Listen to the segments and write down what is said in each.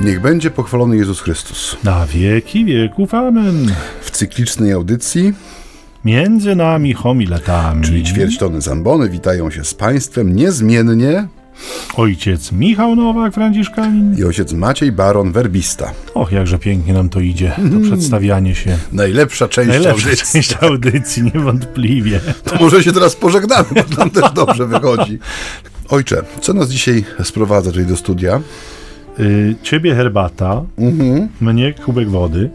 Niech będzie pochwalony Jezus Chrystus. Na wieki wieków. Amen. W cyklicznej audycji, Między nami homiletami. czyli ćwierć tony zambony, witają się z Państwem niezmiennie Ojciec Michał Nowak, Franciszkanin. i ojciec Maciej Baron Werbista. Och, jakże pięknie nam to idzie, to przedstawianie się. Najlepsza część Najlepsza audycji. część audycji, niewątpliwie. To może się teraz pożegnamy, bo nam też dobrze wychodzi. Ojcze, co nas dzisiaj sprowadza tutaj do studia? Y, ciebie herbata, Mhm. mnie kubek wody,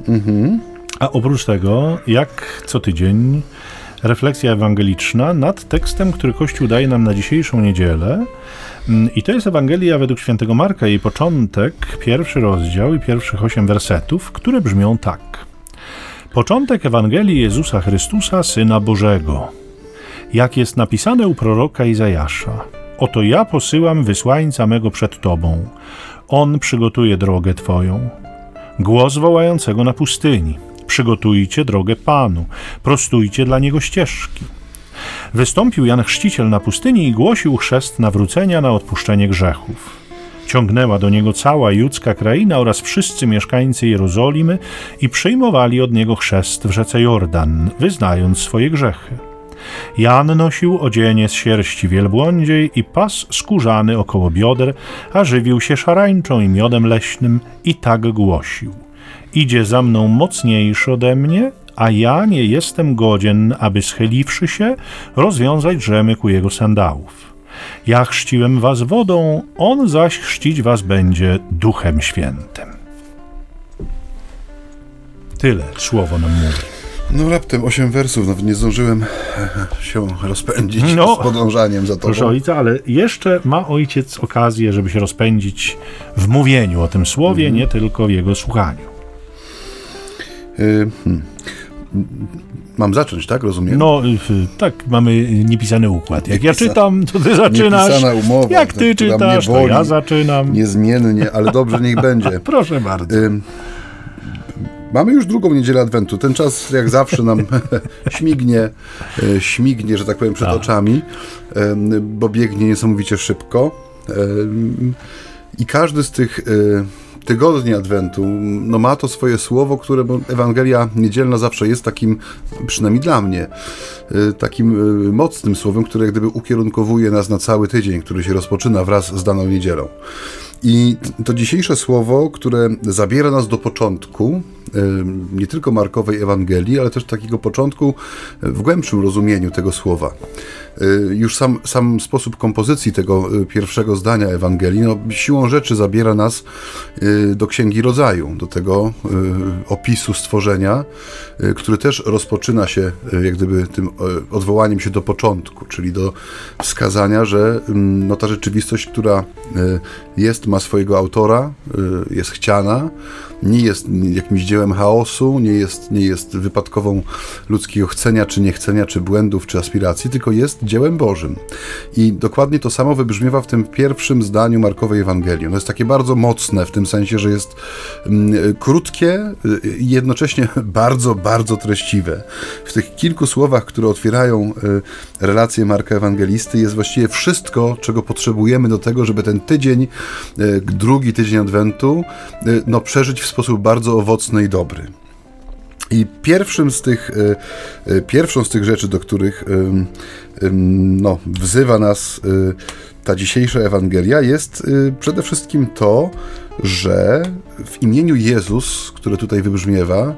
a oprócz tego, jak co tydzień, refleksja ewangeliczna nad tekstem, który Kościół daje nam na dzisiejszą niedzielę. Mm, I to jest Ewangelia według świętego Marka, jej początek, pierwszy rozdział i pierwszych osiem wersetów, które brzmią tak. Początek Ewangelii Jezusa Chrystusa, Syna Bożego. Jak jest napisane u proroka Izajasza. Oto ja posyłam wysłańca mego przed Tobą. On przygotuje drogę Twoją. Głos wołającego na pustyni. Przygotujcie drogę Panu, prostujcie dla Niego ścieżki. Wystąpił Jan Chrzciciel na pustyni i głosił chrzest nawrócenia na odpuszczenie grzechów. Ciągnęła do niego cała judzka kraina oraz wszyscy mieszkańcy Jerozolimy i przyjmowali od niego chrzest w rzece Jordan, wyznając swoje grzechy. Jan nosił odzienie z sierści wielbłądziej i pas skórzany około bioder, a żywił się szarańczą i miodem leśnym i tak głosił. Idzie za mną mocniejszy ode mnie, a ja nie jestem godzien, aby schyliwszy się, rozwiązać rzemyk u jego sandałów. Ja chrzciłem was wodą, on zaś chrzcić was będzie duchem świętym. Tyle słowo nam mówi. No raptem osiem wersów, nawet nie zdążyłem e, się rozpędzić No. z podążaniem za tobą. Proszę ojca, ale jeszcze ma ojciec okazję, żeby się rozpędzić w mówieniu o tym słowie, nie tylko w jego słuchaniu. Y, hmm. Mam zacząć, tak? Rozumiem? No, y, tak, mamy niepisany układ. Jak ja Niepisa- czytam, to ty zaczynasz. Niepisana umowa, Jak ty czytasz, to ja zaczynam. Niezmiennie, ale dobrze niech będzie. Proszę bardzo. Ym, Mamy już drugą niedzielę Adwentu. Ten czas, jak zawsze, nam śmignie, e, śmignie, że tak powiem, przed Tak. oczami, bo biegnie niesamowicie szybko. I każdy z tych e, tygodni Adwentu no, ma to swoje słowo, które Ewangelia niedzielna zawsze jest takim, przynajmniej dla mnie, e, takim e, mocnym słowem, które jak gdyby ukierunkowuje nas na cały tydzień, który się rozpoczyna wraz z daną niedzielą. I to dzisiejsze słowo, które zabiera nas do początku, em, nie tylko Markowej Ewangelii, ale też takiego początku w głębszym rozumieniu tego słowa. Y, Już sam, sam sposób kompozycji tego y, pierwszego zdania Ewangelii, no, siłą rzeczy zabiera nas y, do Księgi Rodzaju, do tego opisu stworzenia, który też rozpoczyna się jak gdyby tym odwołaniem się do początku, czyli do wskazania, że ym, no, ta rzeczywistość, która jest, ma swojego autora, jest chciana, nie jest jakimś dziełem chaosu, nie jest, nie jest wypadkową ludzkiego chcenia, czy niechcenia, czy błędów, czy aspiracji, tylko jest dziełem Bożym. I dokładnie to samo wybrzmiewa w tym pierwszym zdaniu Markowej Ewangelii. Ono jest takie bardzo mocne w tym sensie, że jest mm, krótkie i jednocześnie bardzo, bardzo treściwe. W tych kilku słowach, które otwierają y, relację Marka Ewangelisty, jest właściwie wszystko, czego potrzebujemy do tego, żeby ten tydzień, y, drugi tydzień Adwentu, y, no, przeżyć w sposób bardzo owocny i dobry. I pierwszym z tych, y, y, pierwszą z tych rzeczy, do których ym, no, wzywa nas y, ta dzisiejsza Ewangelia, jest y, przede wszystkim to, że w imieniu Jezus, które tutaj wybrzmiewa,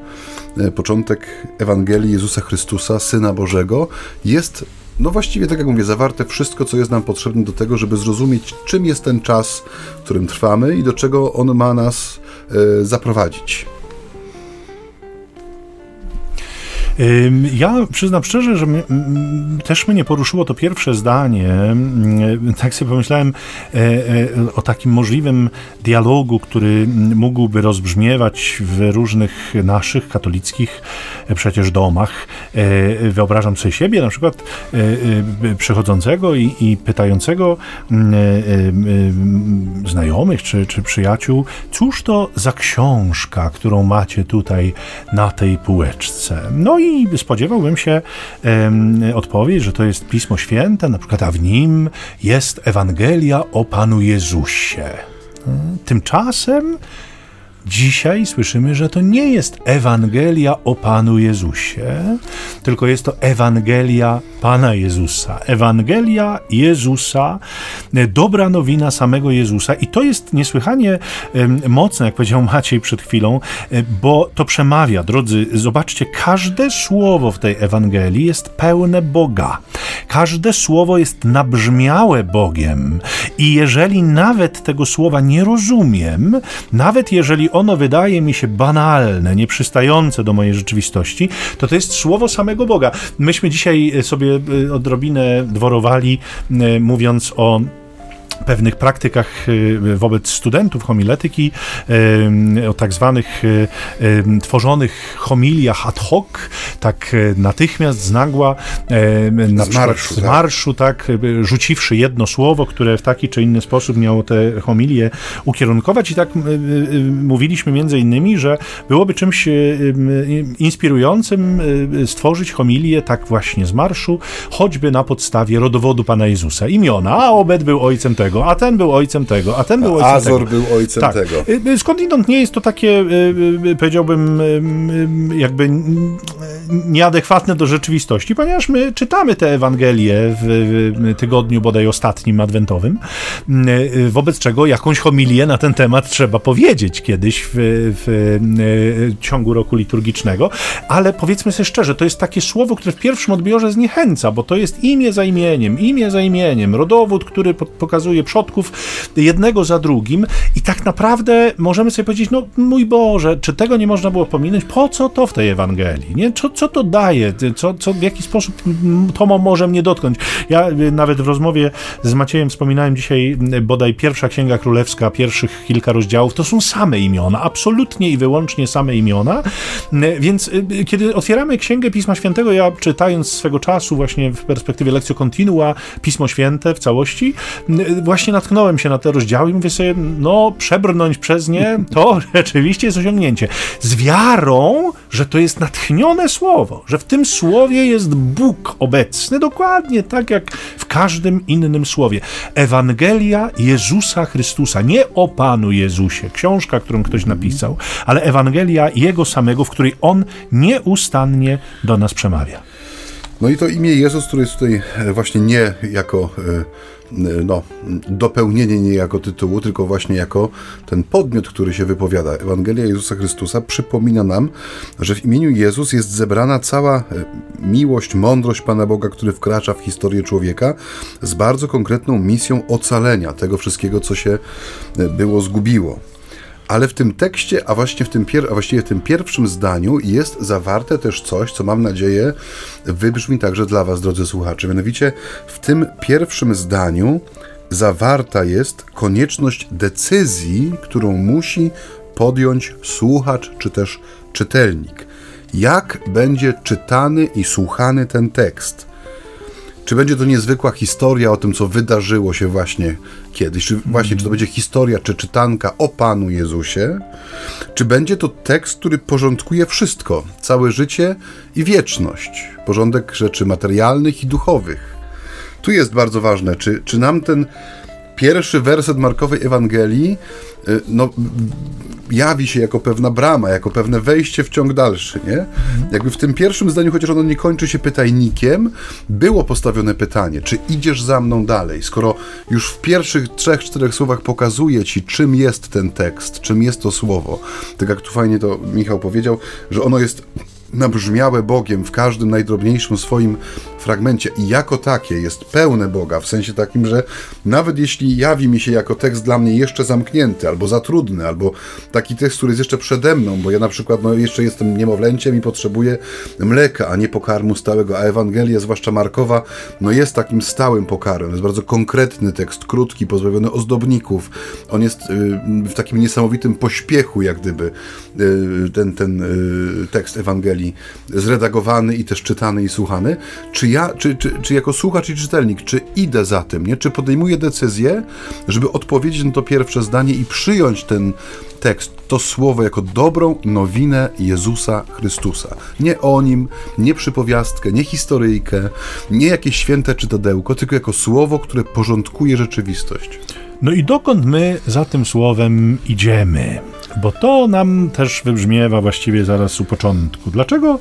y, początek Ewangelii Jezusa Chrystusa, Syna Bożego, jest no właściwie, tak jak mówię, zawarte wszystko, co jest nam potrzebne do tego, żeby zrozumieć, czym jest ten czas, w którym trwamy i do czego on ma nas y, zaprowadzić. Ja przyznam szczerze, że mnie, mm, też mnie poruszyło to pierwsze zdanie. Mm, Tak sobie pomyślałem e, e, o takim możliwym dialogu, który mm, mógłby rozbrzmiewać w różnych naszych katolickich e, przecież domach. Wyobrażam sobie siebie, na przykład przychodzącego i, i pytającego mm, mm, znajomych czy, czy przyjaciół, cóż to za książka, którą macie tutaj na tej półeczce. No i spodziewałbym się em, odpowiedź, że to jest Pismo Święte, na przykład, a w nim jest Ewangelia o Panu Jezusie. Tymczasem Dzisiaj słyszymy, że to nie jest Ewangelia o Panu Jezusie, tylko jest to Ewangelia Pana Jezusa. Ewangelia Jezusa, dobra nowina samego Jezusa. I to jest niesłychanie mocne, jak powiedział Maciej przed chwilą, bo to przemawia. Drodzy, zobaczcie, każde słowo w tej Ewangelii jest pełne Boga. Każde słowo jest nabrzmiałe Bogiem. I jeżeli nawet tego słowa nie rozumiem, nawet jeżeli ono wydaje mi się banalne, nieprzystające do mojej rzeczywistości, to to jest słowo samego Boga. Myśmy dzisiaj sobie e, odrobinę dworowali, e, mówiąc o pewnych praktykach y, wobec studentów homiletyki, o tak zwanych y, tworzonych homiliach ad hoc, tak y, natychmiast z nagła, na z marszu, z tak. marszu tak. tak, rzuciwszy jedno słowo, które w taki czy inny sposób miało te homilie ukierunkować i tak mówiliśmy między innymi, że byłoby czymś inspirującym stworzyć homilię tak właśnie z marszu, choćby na podstawie rodowodu Pana Jezusa. Imiona, a Obed był ojcem tego, tego, a ten był ojcem tego, a ten był ojcem Azor tego. był ojcem tak. tego. Y, y, skądinąd nie jest to takie, y, powiedziałbym, jakby nieadekwatne do rzeczywistości, ponieważ my czytamy te Ewangelie w tygodniu bodaj ostatnim adwentowym, wobec czego jakąś homilię na ten temat trzeba powiedzieć kiedyś w, w ciągu roku liturgicznego, ale powiedzmy sobie szczerze, to jest takie słowo, które w pierwszym odbiorze zniechęca, bo to jest imię za imieniem, imię za imieniem, rodowód, który pokazuje przodków jednego za drugim i tak naprawdę możemy sobie powiedzieć, no mój Boże, czy tego nie można było pominąć? Po co to w tej Ewangelii? Nie? Co, co to daje? Co, co, w jaki sposób to może mnie dotknąć? Ja y, nawet w rozmowie z Maciejem wspominałem dzisiaj y, bodaj pierwsza Księga Królewska, pierwszych kilka rozdziałów, to są same imiona, absolutnie i wyłącznie same imiona, y, więc kiedy otwieramy Księgę Pisma Świętego, ja czytając swego czasu właśnie w perspektywie lekcji kontinua Pismo Święte w całości, właśnie natknąłem się na te rozdziały i mówię sobie, no przebrnąć przez nie, to rzeczywiście jest osiągnięcie. Z wiarą, że to jest natchnione słowo, że w tym słowie jest Bóg obecny, dokładnie tak jak w każdym innym słowie. Ewangelia Jezusa Chrystusa, nie o Panu Jezusie, książka, którą ktoś napisał, ale Ewangelia Jego samego, w której On nieustannie do nas przemawia. No i to imię Jezus, które jest tutaj właśnie nie jako e, no, dopełnienie nie jako tytułu, tylko właśnie jako ten podmiot, który się wypowiada. Ewangelia Jezusa Chrystusa przypomina nam, że w imieniu Jezus jest zebrana cała e, miłość, mądrość Pana Boga, który wkracza w historię człowieka z bardzo konkretną misją ocalenia tego wszystkiego, co się e, było zgubiło. Ale w tym tekście, a właśnie w tym, pier- a właściwie w tym pierwszym zdaniu jest zawarte też coś, co mam nadzieję wybrzmi także dla Was, drodzy słuchacze. Mianowicie w tym pierwszym zdaniu zawarta jest konieczność decyzji, którą musi podjąć słuchacz czy też czytelnik. Jak będzie czytany i słuchany ten tekst? Czy będzie to niezwykła historia o tym, co wydarzyło się właśnie kiedyś? Czy właśnie, czy to będzie historia, czy czytanka o Panu Jezusie? Czy będzie to tekst, który porządkuje wszystko, całe życie i wieczność? Porządek rzeczy materialnych i duchowych. Tu jest bardzo ważne, czy, czy nam ten pierwszy werset Markowej Ewangelii y, no, jawi się jako pewna brama, jako pewne wejście w ciąg dalszy, nie? Jakby w tym pierwszym zdaniu, chociaż ono nie kończy się pytajnikiem, było postawione pytanie, czy idziesz za mną dalej, skoro już w pierwszych trzech, czterech słowach pokazuje ci, czym jest ten tekst, czym jest to słowo. Tak jak tu fajnie to Michał powiedział, że ono jest nabrzmiałe Bogiem w każdym najdrobniejszym swoim fragmencie i jako takie jest pełne Boga, w sensie takim, że nawet jeśli jawi mi się jako tekst dla mnie jeszcze zamknięty, albo za trudny, albo taki tekst, który jest jeszcze przede mną, bo ja na przykład no, jeszcze jestem niemowlęciem i potrzebuję mleka, a nie pokarmu stałego, a Ewangelia, zwłaszcza Markowa, no jest takim stałym pokarmem, jest bardzo konkretny tekst, krótki, pozbawiony ozdobników, on jest y, w takim niesamowitym pośpiechu, jak gdyby y, ten, ten y, tekst Ewangelii zredagowany i też czytany i słuchany, czy ja, czy, czy, czy jako słuchacz i czytelnik, czy idę za tym, nie? czy podejmuję decyzję, żeby odpowiedzieć na to pierwsze zdanie i przyjąć ten tekst, to słowo jako dobrą nowinę Jezusa Chrystusa. Nie o nim, nie przypowiastkę, nie historyjkę, nie jakieś święte czytadełko, tylko jako słowo, które porządkuje rzeczywistość. No i dokąd my za tym słowem idziemy? Bo to nam też wybrzmiewa właściwie zaraz u początku. Dlaczego,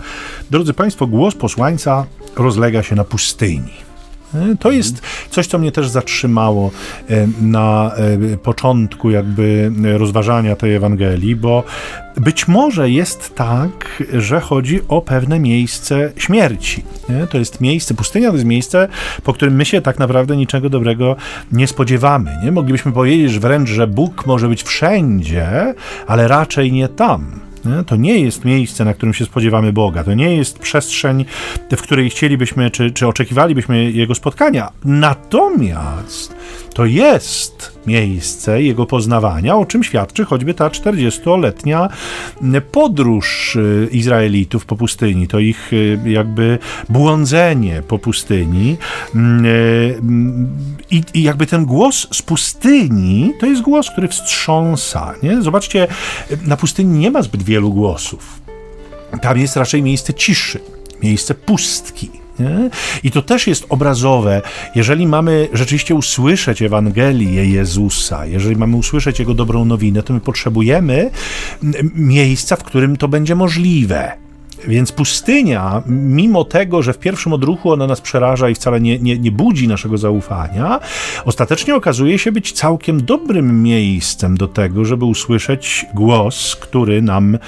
drodzy Państwo, głos posłańca rozlega się na pustyni? E, to jest coś, co mnie też zatrzymało e, na e, początku jakby rozważania tej Ewangelii, bo być może jest tak, że chodzi o pewne miejsce śmierci. Nie? To jest miejsce, pustynia to jest miejsce, po którym my się tak naprawdę niczego dobrego nie spodziewamy. Nie? Moglibyśmy powiedzieć wręcz, że Bóg może być wszędzie, ale raczej nie tam. To nie jest miejsce, na którym się spodziewamy Boga. To nie jest przestrzeń, w której chcielibyśmy, czy, czy oczekiwalibyśmy Jego spotkania. Natomiast to jest miejsce jego poznawania, o czym świadczy choćby ta 40-letnia podróż y, Izraelitów po pustyni, to ich y, jakby błądzenie po pustyni mm, y, i, i jakby ten głos z pustyni to jest głos, który wstrząsa. Nie? Zobaczcie, na pustyni nie ma zbyt wielu głosów. Tam jest raczej miejsce ciszy, miejsce pustki. Nie? I to też jest obrazowe. Jeżeli mamy rzeczywiście usłyszeć Ewangelię Jezusa, jeżeli mamy usłyszeć Jego dobrą nowinę, to my potrzebujemy miejsca, w którym to będzie możliwe. Więc pustynia, mimo tego, że w pierwszym odruchu ona nas przeraża i wcale nie, nie, nie budzi naszego zaufania, ostatecznie okazuje się być całkiem dobrym miejscem do tego, żeby usłyszeć głos, który nam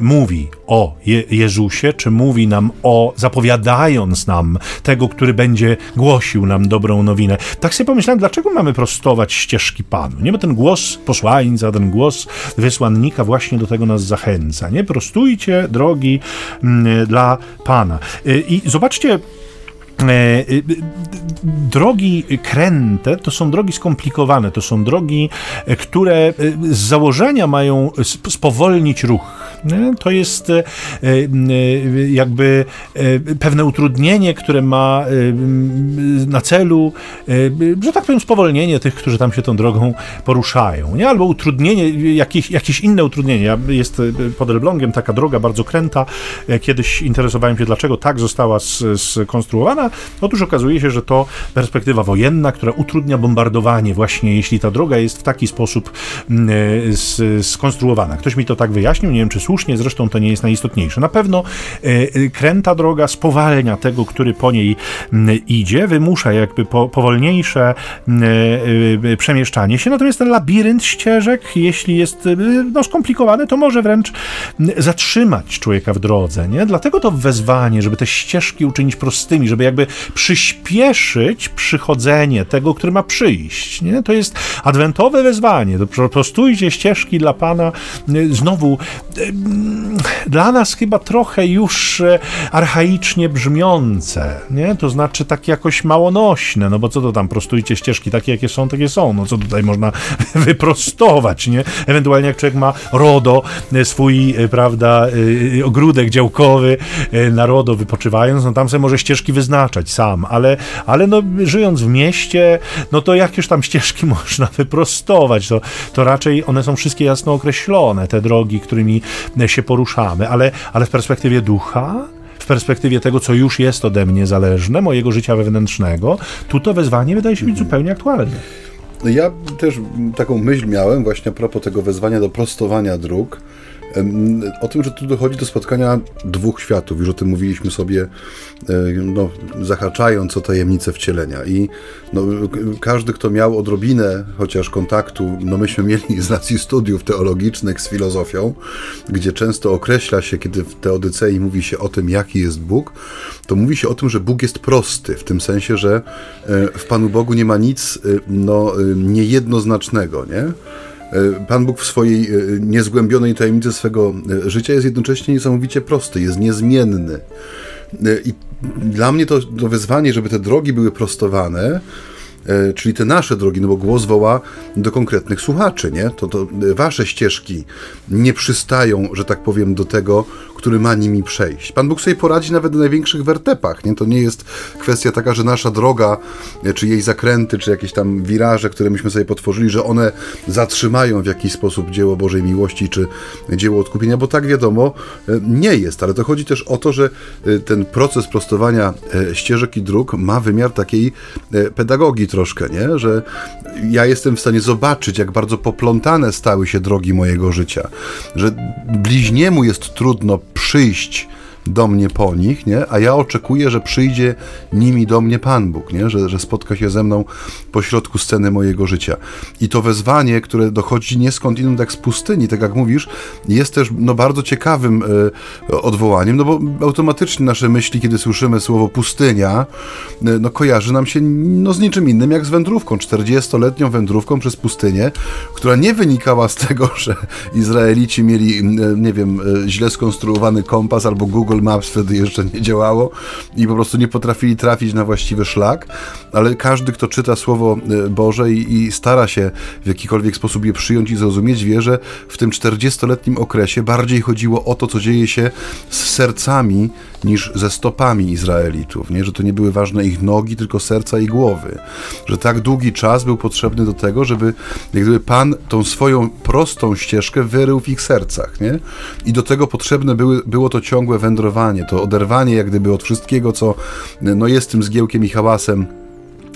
mówi o Je Jezusie, czy mówi nam o, zapowiadając nam tego, który będzie głosił nam dobrą nowinę. Tak sobie pomyślałem, dlaczego mamy prostować ścieżki Panu? Nie, bo ten głos posłańca, ten głos wysłannika właśnie do tego nas zachęca. Nie, prostujcie drogi dla Pana. Y, I zobaczcie, drogi kręte to są drogi skomplikowane, to są drogi, e, które e, z założenia mają spowolnić ruch. To jest jakby pewne utrudnienie, które ma na celu, że tak powiem, spowolnienie tych, którzy tam się tą drogą poruszają, nie? albo utrudnienie, jakieś, jakieś inne utrudnienie. Jest pod Elblągiem taka droga bardzo kręta. Kiedyś interesowałem się, dlaczego tak została skonstruowana. Otóż okazuje się, że to perspektywa wojenna, która utrudnia bombardowanie, właśnie jeśli ta droga jest w taki sposób mm, e, skonstruowana. Ktoś mi to tak wyjaśnił, nie wiem czy słusznie, zresztą to nie jest najistotniejsze. Na pewno e, e, kręta droga spowalnia tego, który po niej mm, idzie, wymusza jakby powolniejsze mm, przemieszczanie się, natomiast ten labirynt ścieżek, jeśli jest no, skomplikowany, to może wręcz zatrzymać człowieka w drodze, nie? Dlatego to wezwanie, żeby te ścieżki uczynić prostymi, żeby jakby przyspieszyć przychodzenie tego, który ma przyjść. Nie? To jest adwentowe wezwanie. Prostujcie ścieżki dla Pana. Znowu, dla nas chyba trochę już e, archaicznie brzmiące, nie? to znaczy tak jakoś małonośne, no bo co to tam, prostujcie ścieżki takie, jakie są, takie są, no co tutaj można wyprostować, nie? Ewentualnie jak człowiek ma RODO, swój, prawda, ogródek działkowy, na RODO wypoczywając, no tam sobie może ścieżki sam, ale, ale no, żyjąc w mieście, no to jakież tam ścieżki można wyprostować, to, to raczej one są wszystkie jasno określone, te drogi, którymi się poruszamy, ale, ale w perspektywie ducha, w perspektywie tego, co już jest ode mnie zależne, mojego życia wewnętrznego, tu to wezwanie wydaje się być zupełnie aktualne. No ja też taką myśl miałem właśnie a propos tego wezwania do prostowania dróg, o tym, że tu dochodzi do spotkania dwóch światów, już o tym mówiliśmy sobie, e, no, zahaczając o tajemnicę wcielenia. I no, każdy, kto miał odrobinę chociaż kontaktu, no myśmy mieli z racji studiów teologicznych z filozofią, gdzie często określa się, kiedy w Teodycei mówi się o tym, jaki jest Bóg, to mówi się o tym, że Bóg jest prosty, w tym sensie, że e, w Panu Bogu nie ma nic e, no, niejednoznacznego, nie? E, Pan Bóg w swojej e, niezgłębionej tajemnicy swego e, życia jest jednocześnie niesamowicie prosty, jest niezmienny. I dla mnie to, to wyzwanie, żeby te drogi były prostowane, czyli te nasze drogi, no bo głos woła do konkretnych słuchaczy, nie? To, to wasze ścieżki nie przystają, że tak powiem, do tego, który ma nimi przejść. Pan Bóg sobie poradzi nawet na największych wertepach. Nie? To nie jest kwestia taka, że nasza droga, czy jej zakręty, czy jakieś tam wiraże, które myśmy sobie potworzyli, że one zatrzymają w jakiś sposób dzieło Bożej miłości, czy dzieło odkupienia, bo tak wiadomo, nie jest. Ale to chodzi też o to, że ten proces prostowania ścieżek i dróg ma wymiar takiej pedagogii troszkę, nie? że ja jestem w stanie zobaczyć, jak bardzo poplątane stały się drogi mojego życia, że bliźniemu jest trudno przyjść do mnie po nich, nie? a ja oczekuję, że przyjdzie nimi do mnie Pan Bóg, nie? Że, że spotka się ze mną pośrodku sceny mojego życia. I to wezwanie, które dochodzi nie skąd inąd jak z pustyni, tak jak mówisz, jest też no, bardzo ciekawym e, odwołaniem, no bo automatycznie nasze myśli, kiedy słyszymy słowo pustynia, e, no kojarzy nam się no, z niczym innym jak z wędrówką, 40-letnią wędrówką przez pustynię, która nie wynikała z tego, że Izraelici mieli, e, nie wiem, źle skonstruowany kompas albo Google Google Maps wtedy jeszcze nie działało i po prostu nie potrafili trafić na właściwy szlak, ale każdy, kto czyta Słowo e, Boże i, i stara się w jakikolwiek sposób je przyjąć i zrozumieć, wie, że w tym 40-letnim okresie bardziej chodziło o to, co dzieje się z sercami niż ze stopami Izraelitów, nie? że to nie były ważne ich nogi, tylko serca i głowy, że tak długi czas był potrzebny do tego, żeby jak gdyby Pan tą swoją prostą ścieżkę wyrył w ich sercach, nie? I do tego potrzebne były, było to ciągłe wędrowanie to oderwanie jak gdyby od wszystkiego, co no, jest tym zgiełkiem i hałasem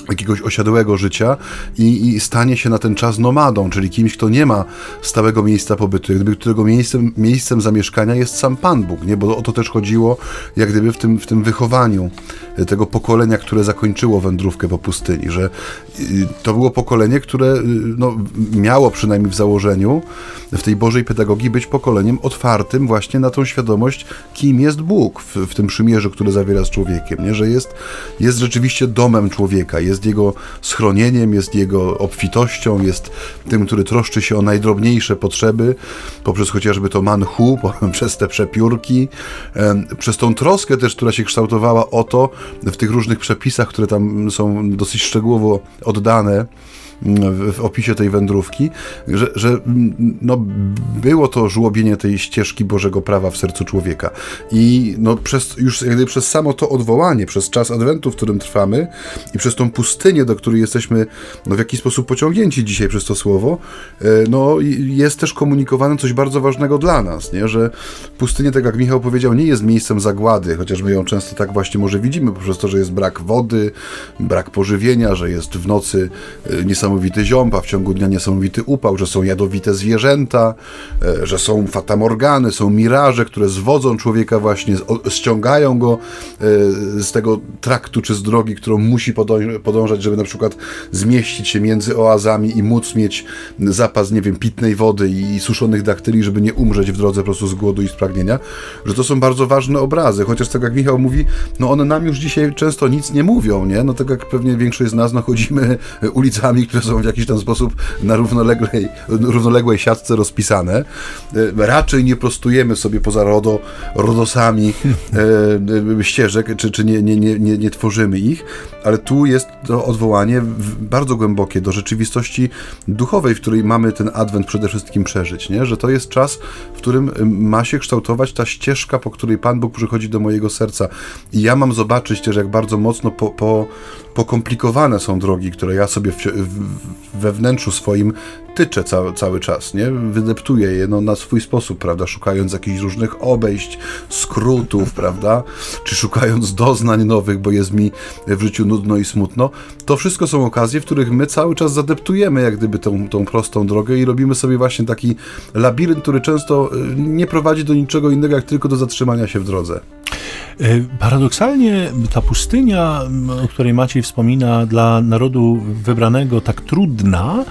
jakiegoś osiadłego życia i, i, stanie się na ten czas nomadą, czyli kimś, kto nie ma stałego miejsca pobytu, jak gdyby którego miejscem, miejscem zamieszkania jest sam Pan Bóg, nie? bo o to też chodziło jak gdyby w tym, w tym wychowaniu tego pokolenia, które zakończyło wędrówkę po pustyni, że y, to było pokolenie, które y, no, miało przynajmniej w założeniu w tej Bożej pedagogii być pokoleniem otwartym właśnie na tą świadomość, kim jest Bóg w, w tym przymierzu, które zawiera z człowiekiem, nie? że jest, jest rzeczywiście domem człowieka, jest jego schronieniem, jest jego obfitością, jest tym, który troszczy się o najdrobniejsze potrzeby, poprzez chociażby to manchu, przez te przepiórki, przez tą troskę też, która się kształtowała o to w tych różnych przepisach, które tam są dosyć szczegółowo oddane, w opisie tej wędrówki, że, że no, było to żłobienie tej ścieżki Bożego Prawa w sercu człowieka. I no, przez, już jakby przez samo to odwołanie, przez czas Adwentu, w którym trwamy i przez tą pustynię, do której jesteśmy no, w jakiś sposób pociągnięci dzisiaj przez to słowo, e, no, jest też komunikowane coś bardzo ważnego dla nas, nie? że pustynia, tak jak Michał powiedział, nie jest miejscem zagłady, chociaż my ją często tak właśnie może widzimy, poprzez to, że jest brak wody, brak pożywienia, że jest w nocy niesamowite niesamowity ziąb, a w ciągu dnia niesamowity upał, że są jadowite zwierzęta, e, że są fatamorgany, są miraże, które zwodzą człowieka właśnie, ściągają go e, z tego traktu czy z drogi, którą musi podążać, żeby na przykład zmieścić się między oazami i móc mieć zapas, nie wiem, pitnej wody i suszonych daktyli, żeby nie umrzeć w drodze po prostu z głodu i spragnienia, że to są bardzo ważne obrazy, chociaż tak jak Michał mówi, no one nam już dzisiaj często nic nie mówią, nie? No tak jak pewnie większość z nas, no chodzimy ulicami, które są w jakiś tam sposób na równoległej, równoległej siatce rozpisane. E, raczej nie prostujemy sobie poza RODO, RODOSami e, ścieżek, czy, czy nie, nie, nie, nie, nie tworzymy ich, ale tu jest to odwołanie bardzo głębokie do rzeczywistości duchowej, w której mamy ten adwent przede wszystkim przeżyć, nie? że to jest czas, w którym ma się kształtować ta ścieżka, po której Pan Bóg przychodzi do mojego serca. I ja mam zobaczyć też, jak bardzo mocno po, po, pokomplikowane są drogi, które ja sobie w, w, we wnętrzu swoim tyczę cały, cały czas, nie? Wydeptuję je no, na swój sposób, prawda? Szukając jakichś różnych obejść, skrótów, prawda? Czy szukając doznań nowych, bo jest mi w życiu nudno i smutno. To wszystko są okazje, w których my cały czas zadeptujemy jak gdyby tą, tą prostą drogę i robimy sobie właśnie taki labirynt, który często y, nie prowadzi do niczego innego, jak tylko do zatrzymania się w drodze. E, paradoksalnie ta pustynia, o której Maciej wspomina, dla narodu wybranego tak trudna,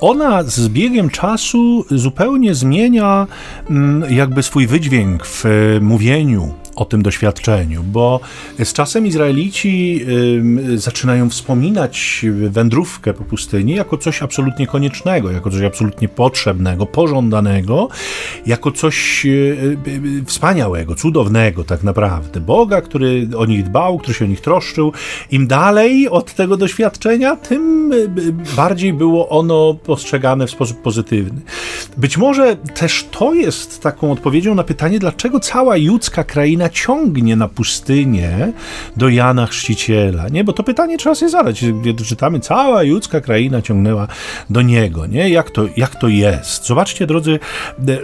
ona z biegiem czasu zupełnie zmienia jakby swój wydźwięk w mówieniu o tym doświadczeniu, bo z czasem Izraelici y, zaczynają wspominać wędrówkę po pustyni jako coś absolutnie koniecznego, jako coś absolutnie potrzebnego, pożądanego, jako coś y, y, wspaniałego, cudownego tak naprawdę. Boga, który o nich dbał, który się o nich troszczył. Im dalej od tego doświadczenia, tym bardziej było ono postrzegane w sposób pozytywny. Być może też to jest taką odpowiedzią na pytanie, dlaczego cała judzka kraina ciągnie na pustynię do Jana Chrzciciela, nie? Bo to pytanie trzeba sobie zadać, gdy czytamy, cała judzka kraina ciągnęła do niego, nie? Jak to, jak to jest? Zobaczcie, drodzy,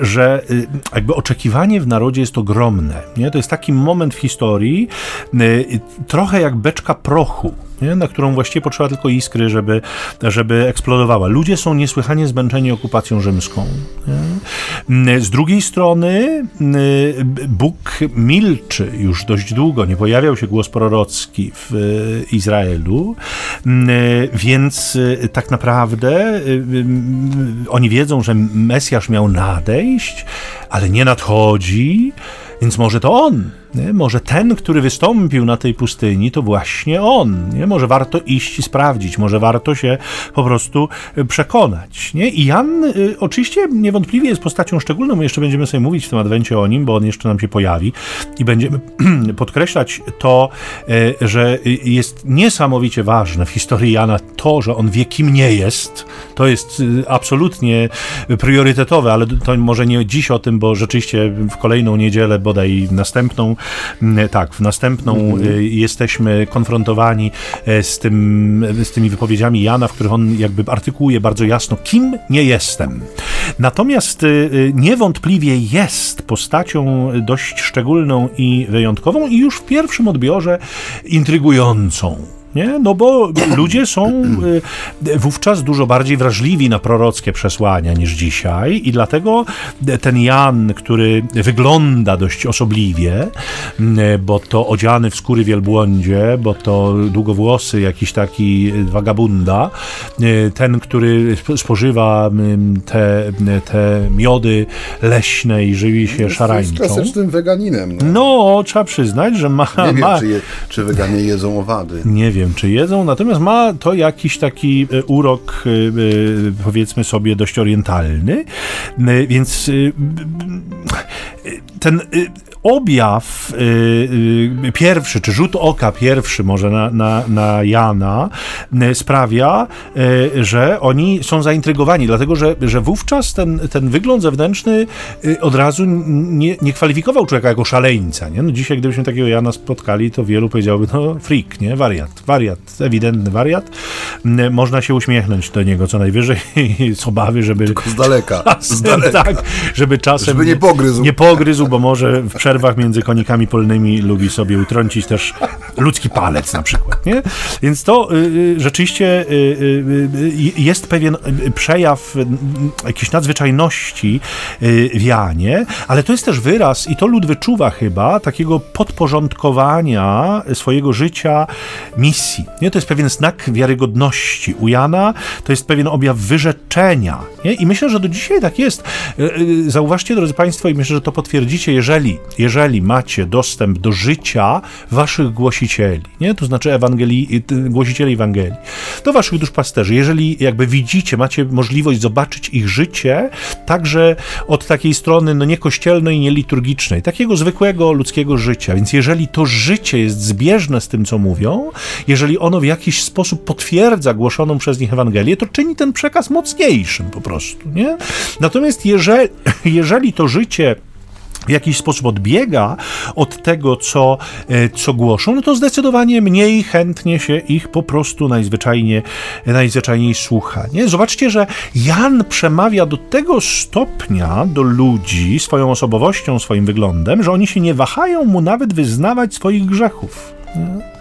że y, jakby oczekiwanie w narodzie jest ogromne, nie? To jest taki moment w historii, y, trochę jak beczka prochu, nie? na którą właściwie potrzeba tylko iskry, żeby, żeby eksplodowała. Ludzie są niesłychanie zmęczeni okupacją rzymską. Nie? Z drugiej strony Bóg milczy już dość długo, nie pojawiał się głos prorocki w Izraelu, więc tak naprawdę oni wiedzą, że Mesjasz miał nadejść, ale nie nadchodzi, więc może to on nie? Może ten, który wystąpił na tej pustyni, to właśnie on. Nie? Może warto iść i sprawdzić, może warto się po prostu e, przekonać. Nie? I Jan y, oczywiście niewątpliwie jest postacią szczególną. My jeszcze będziemy sobie mówić w tym adwencie o nim, bo on jeszcze nam się pojawi i będziemy podkreślać to, y, że jest niesamowicie ważne w historii Jana to, że on wie, kim nie jest. To jest y, absolutnie priorytetowe, ale to może nie dziś o tym, bo rzeczywiście w kolejną niedzielę, bodaj następną, tak, w następną mhm. jesteśmy konfrontowani e, z, tym, z tymi wypowiedziami Jana, w których on jakby artykułuje bardzo jasno, kim nie jestem. Natomiast e, niewątpliwie jest postacią dość szczególną i wyjątkową i już w pierwszym odbiorze intrygującą. Nie? No bo ludzie są y, wówczas dużo bardziej wrażliwi na prorockie przesłania niż dzisiaj i dlatego ten Jan, który wygląda dość osobliwie, y, bo to odziany w skóry wielbłądzie, bo to długowłosy, jakiś taki wagabunda, y, ten, który spożywa te, te miody leśne i żywi się szarańczą. Jest klasycznym weganinem. No. no, trzeba przyznać, że ma... Nie wiem, ma... Czy, je, czy weganie jedzą owady. Nie wiem, czy jedzą, natomiast ma to jakiś taki e, urok, e, e, powiedzmy sobie, dość orientalny, więc ten objaw y, y, pierwszy, czy rzut oka pierwszy może na, na, na Jana y, sprawia, y, że oni są zaintrygowani, dlatego że, że wówczas ten, ten wygląd zewnętrzny y, od razu nie, nie kwalifikował człowieka jako szaleńca. Nie? No dzisiaj, gdybyśmy takiego Jana spotkali, to wielu powiedziałoby, no freak, nie? wariat, wariat, ewidentny wariat. Można się uśmiechnąć do niego co najwyżej z obawy, żeby... Tylko z daleka. Czasem, z daleka. Tak, żeby czasem... Żeby nie pogryzł. Nie pogryzł, bo może w przerwach między konikami polnymi lubi sobie utrącić też ludzki palec na przykład, nie? Więc to y, y rzeczywiście y, y, y, jest pewien przejaw jakiejś nadzwyczajności w Janie, ale to jest też wyraz, i to lud wyczuwa chyba, takiego podporządkowania swojego życia misji. Nie? To jest pewien znak wiarygodności. U Jana to jest pewien objaw wyrzeczenia. Nie? I myślę, że do dzisiaj tak jest. Zauważcie, drodzy Państwo, i myślę, że to potwierdzicie, jeżeli, jeżeli macie dostęp do życia waszych głosicieli, nie? to znaczy Ewangelii, głosicieli Ewangelii, do waszych duszpasterzy, jeżeli jakby widzicie, macie możliwość zobaczyć ich życie, także od takiej strony no nie kościelnej, nie liturgicznej, takiego zwykłego ludzkiego życia. Więc jeżeli to życie jest zbieżne z tym, co mówią, jeżeli ono w jakiś sposób potwierdza głoszoną przez nich Ewangelię, to czyni ten przekaz mocniejszym po prostu. Nie? Natomiast jeżeli, jeżeli to życie w jakiś sposób odbiega od tego, co, e, co głoszą, no to zdecydowanie mniej chętnie się ich po prostu najzwyczajniej, najzwyczajniej słucha. Nie? Zobaczcie, że Jan przemawia do tego stopnia do ludzi swoją osobowością, swoim wyglądem, że oni się nie wahają mu nawet wyznawać swoich grzechów. Nie?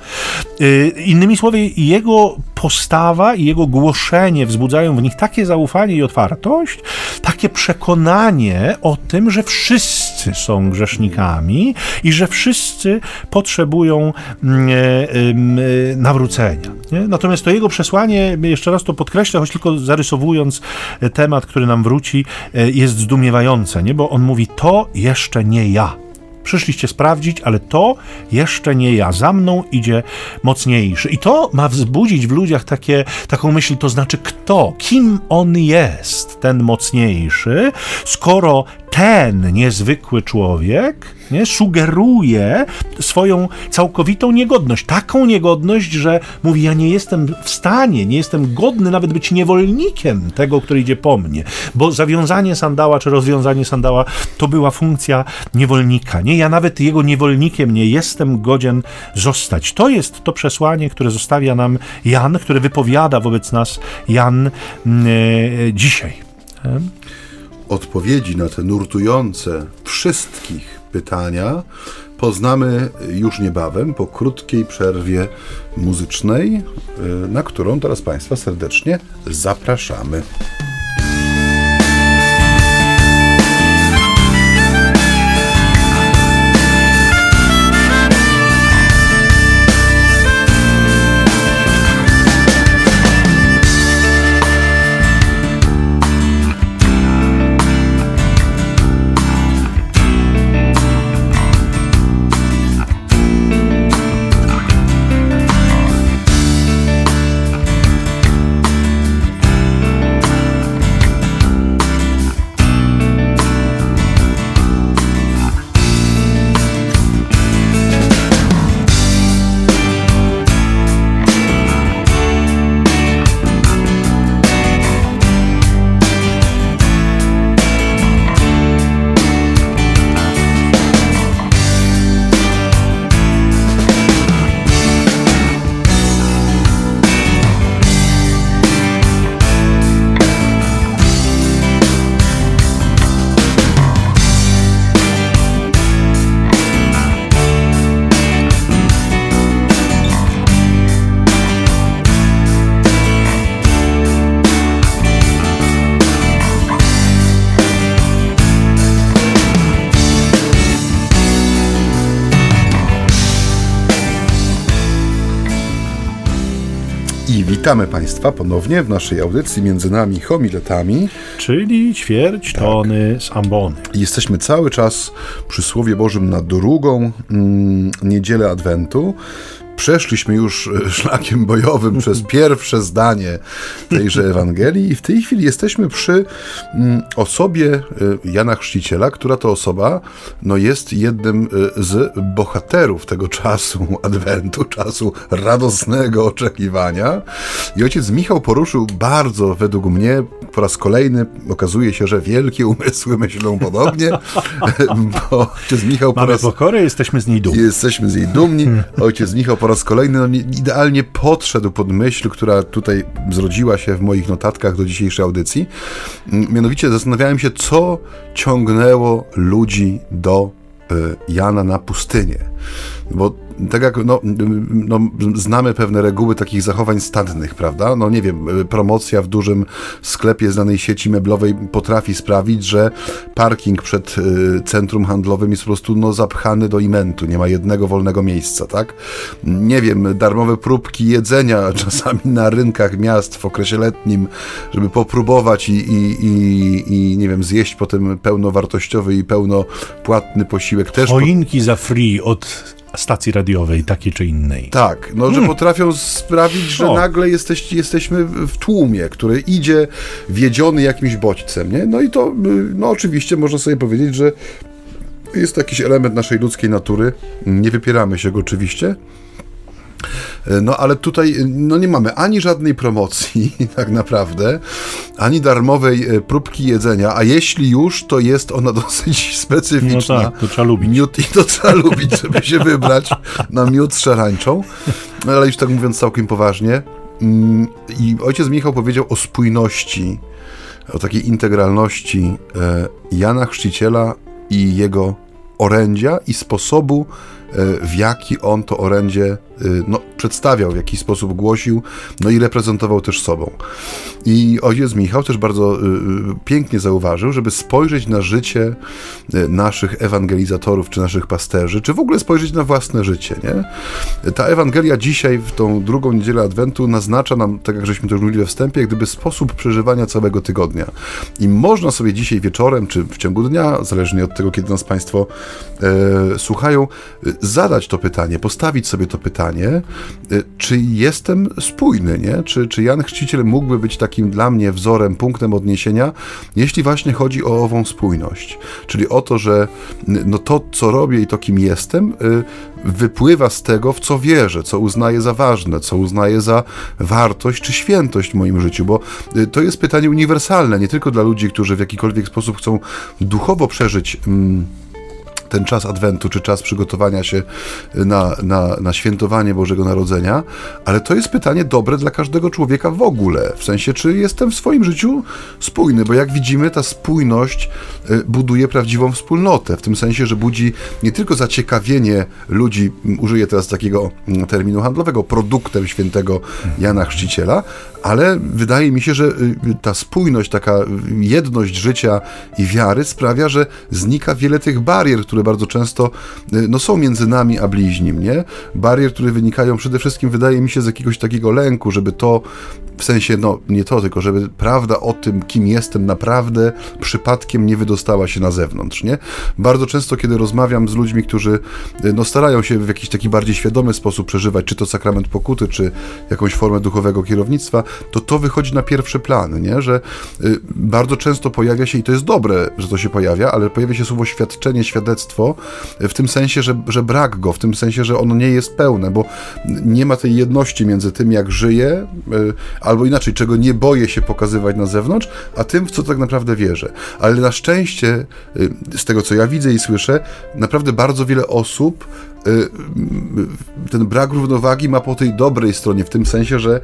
Y, innymi słowy, jego postawa i jego głoszenie wzbudzają w nich takie zaufanie i otwartość, takie przekonanie o tym, że wszyscy są grzesznikami i że wszyscy potrzebują mm, e, e, nawrócenia. Natomiast to jego przesłanie, jeszcze raz to podkreślę, choć tylko zarysowując temat, który nam wróci, e, jest zdumiewające, nie? bo on mówi: To jeszcze nie ja przyszliście sprawdzić, ale to jeszcze nie ja. Za mną idzie mocniejszy. I to ma wzbudzić w ludziach takie, taką myśl, to znaczy kto, kim on jest, ten mocniejszy, skoro ten niezwykły człowiek nie, sugeruje swoją całkowitą niegodność. Taką niegodność, że mówi: Ja nie jestem w stanie, nie jestem godny nawet być niewolnikiem tego, który idzie po mnie. Bo zawiązanie sandała czy rozwiązanie sandała to była funkcja niewolnika. Nie, ja nawet jego niewolnikiem nie jestem godzien zostać. To jest to przesłanie, które zostawia nam Jan, które wypowiada wobec nas Jan mm, e, dzisiaj. Odpowiedzi na te nurtujące wszystkich pytania poznamy już niebawem po krótkiej przerwie muzycznej, y, na którą teraz Państwa serdecznie zapraszamy. Witamy Państwa ponownie w naszej audycji między nami homiletami. Czyli ćwierć tak. tony z ambony. Jesteśmy cały czas przy Słowie Bożym na drugą mm, niedzielę Adwentu. Przeszliśmy już e, szlakiem bojowym przez pierwsze zdanie tejże Ewangelii i w tej chwili jesteśmy przy mm, osobie e, Jana Chrzciciela, która to osoba no, jest jednym e, z bohaterów tego czasu Adwentu, czasu radosnego oczekiwania. I ojciec Michał poruszył bardzo, według mnie, po raz kolejny okazuje się, że wielkie umysły myślą podobnie, bo ojciec Michał po Mamy raz... pokorę, jesteśmy z niej dumni. Jesteśmy z niej dumni. Ojciec Michał po po raz kolejny no, idealnie podszedł pod myśl, która tutaj zrodziła się w moich notatkach do dzisiejszej audycji. Mm, mianowicie zastanawiałem się, co ciągnęło ludzi do y, Jana na pustynię. Bo tak jak no, no, znamy pewne reguły takich zachowań stadnych, prawda? No nie wiem, promocja w dużym sklepie znanej sieci meblowej potrafi sprawić, że parking przed y, centrum handlowym jest po prostu no, zapchany do imentu, nie ma jednego wolnego miejsca, tak? Nie wiem, darmowe próbki jedzenia czasami na rynkach miast w okresie letnim, żeby popróbować i, i, i, i nie wiem, zjeść potem pełnowartościowy i pełnopłatny posiłek też. Choinki po... za free od stacji radiowej, takiej czy innej. Tak, no, że hmm. potrafią sprawić, że o. nagle jesteś, jesteśmy w tłumie, który idzie wiedziony jakimś bodźcem, nie? No i to, no oczywiście można sobie powiedzieć, że jest to jakiś element naszej ludzkiej natury, nie wypieramy się go oczywiście, no ale tutaj no, nie mamy ani żadnej promocji, tak naprawdę, ani darmowej e, próbki jedzenia, a jeśli już, to jest ona dosyć specyficzna. No tak, to trzeba lubić. Miód, I to trzeba lubić, żeby się wybrać na miód szarańczą. Ale już tak mówiąc całkiem poważnie. Mm, I ojciec Michał powiedział o spójności, o takiej integralności e, Jana Chrzciciela i jego orędzia i sposobu w jaki on to orędzie no, przedstawiał, w jaki sposób głosił, no i reprezentował też sobą. I ojciec Michał też bardzo pięknie zauważył, żeby spojrzeć na życie naszych ewangelizatorów, czy naszych pasterzy, czy w ogóle spojrzeć na własne życie. Nie? Ta Ewangelia dzisiaj, w tą drugą niedzielę Adwentu, naznacza nam, tak jak żeśmy to już mówili we wstępie, jak gdyby sposób przeżywania całego tygodnia. I można sobie dzisiaj wieczorem, czy w ciągu dnia, zależnie od tego, kiedy nas Państwo e, słuchają, zadać to pytanie, postawić sobie to pytanie, e, czy jestem spójny, nie? Czy, czy Jan Chrzciciel mógłby być takim dla mnie wzorem, punktem odniesienia, jeśli właśnie chodzi o ową spójność. Czyli o to, że no to, co robię i to, kim jestem, e, wypływa z tego, w co wierzę, co uznaję za ważne, co uznaję za wartość czy świętość w moim życiu, bo e, to jest pytanie uniwersalne, nie tylko dla ludzi, którzy w jakikolwiek sposób chcą duchowo przeżyć. Mm, ten czas Adwentu, czy czas przygotowania się na, na, na świętowanie Bożego Narodzenia, ale to jest pytanie dobre dla każdego człowieka w ogóle. W sensie, czy jestem w swoim życiu spójny, bo jak widzimy, ta spójność y, buduje prawdziwą wspólnotę, w tym sensie, że budzi nie tylko zaciekawienie ludzi, użyję teraz takiego mm, terminu handlowego, produktem świętego Jana Chrzciciela, ale wydaje mi się, że y, ta spójność, taka jedność życia i wiary sprawia, że znika wiele tych barier, które bardzo często y, no, są między nami a bliźnim, nie? Barier, które wynikają przede wszystkim, wydaje mi się, z jakiegoś takiego lęku, żeby to, w sensie, no nie to, tylko żeby prawda o tym, kim jestem naprawdę, przypadkiem nie wydostała się na zewnątrz, nie? Bardzo często, kiedy rozmawiam z ludźmi, którzy y, no, starają się w jakiś taki bardziej świadomy sposób przeżywać, czy to sakrament pokuty, czy jakąś formę duchowego kierownictwa, to to wychodzi na pierwszy plan, nie? że y, bardzo często pojawia się, i to jest dobre, że to się pojawia, ale pojawia się słowo świadczenie, świadectwo, w tym sensie, że, że brak go, w tym sensie, że ono nie jest pełne, bo nie ma tej jedności między tym, jak żyję, y, albo inaczej, czego nie boję się pokazywać na zewnątrz, a tym, w co tak naprawdę wierzę. Ale na szczęście, y, z tego co ja widzę i słyszę, naprawdę bardzo wiele osób Y, ten brak równowagi ma po tej dobrej stronie, w tym sensie, że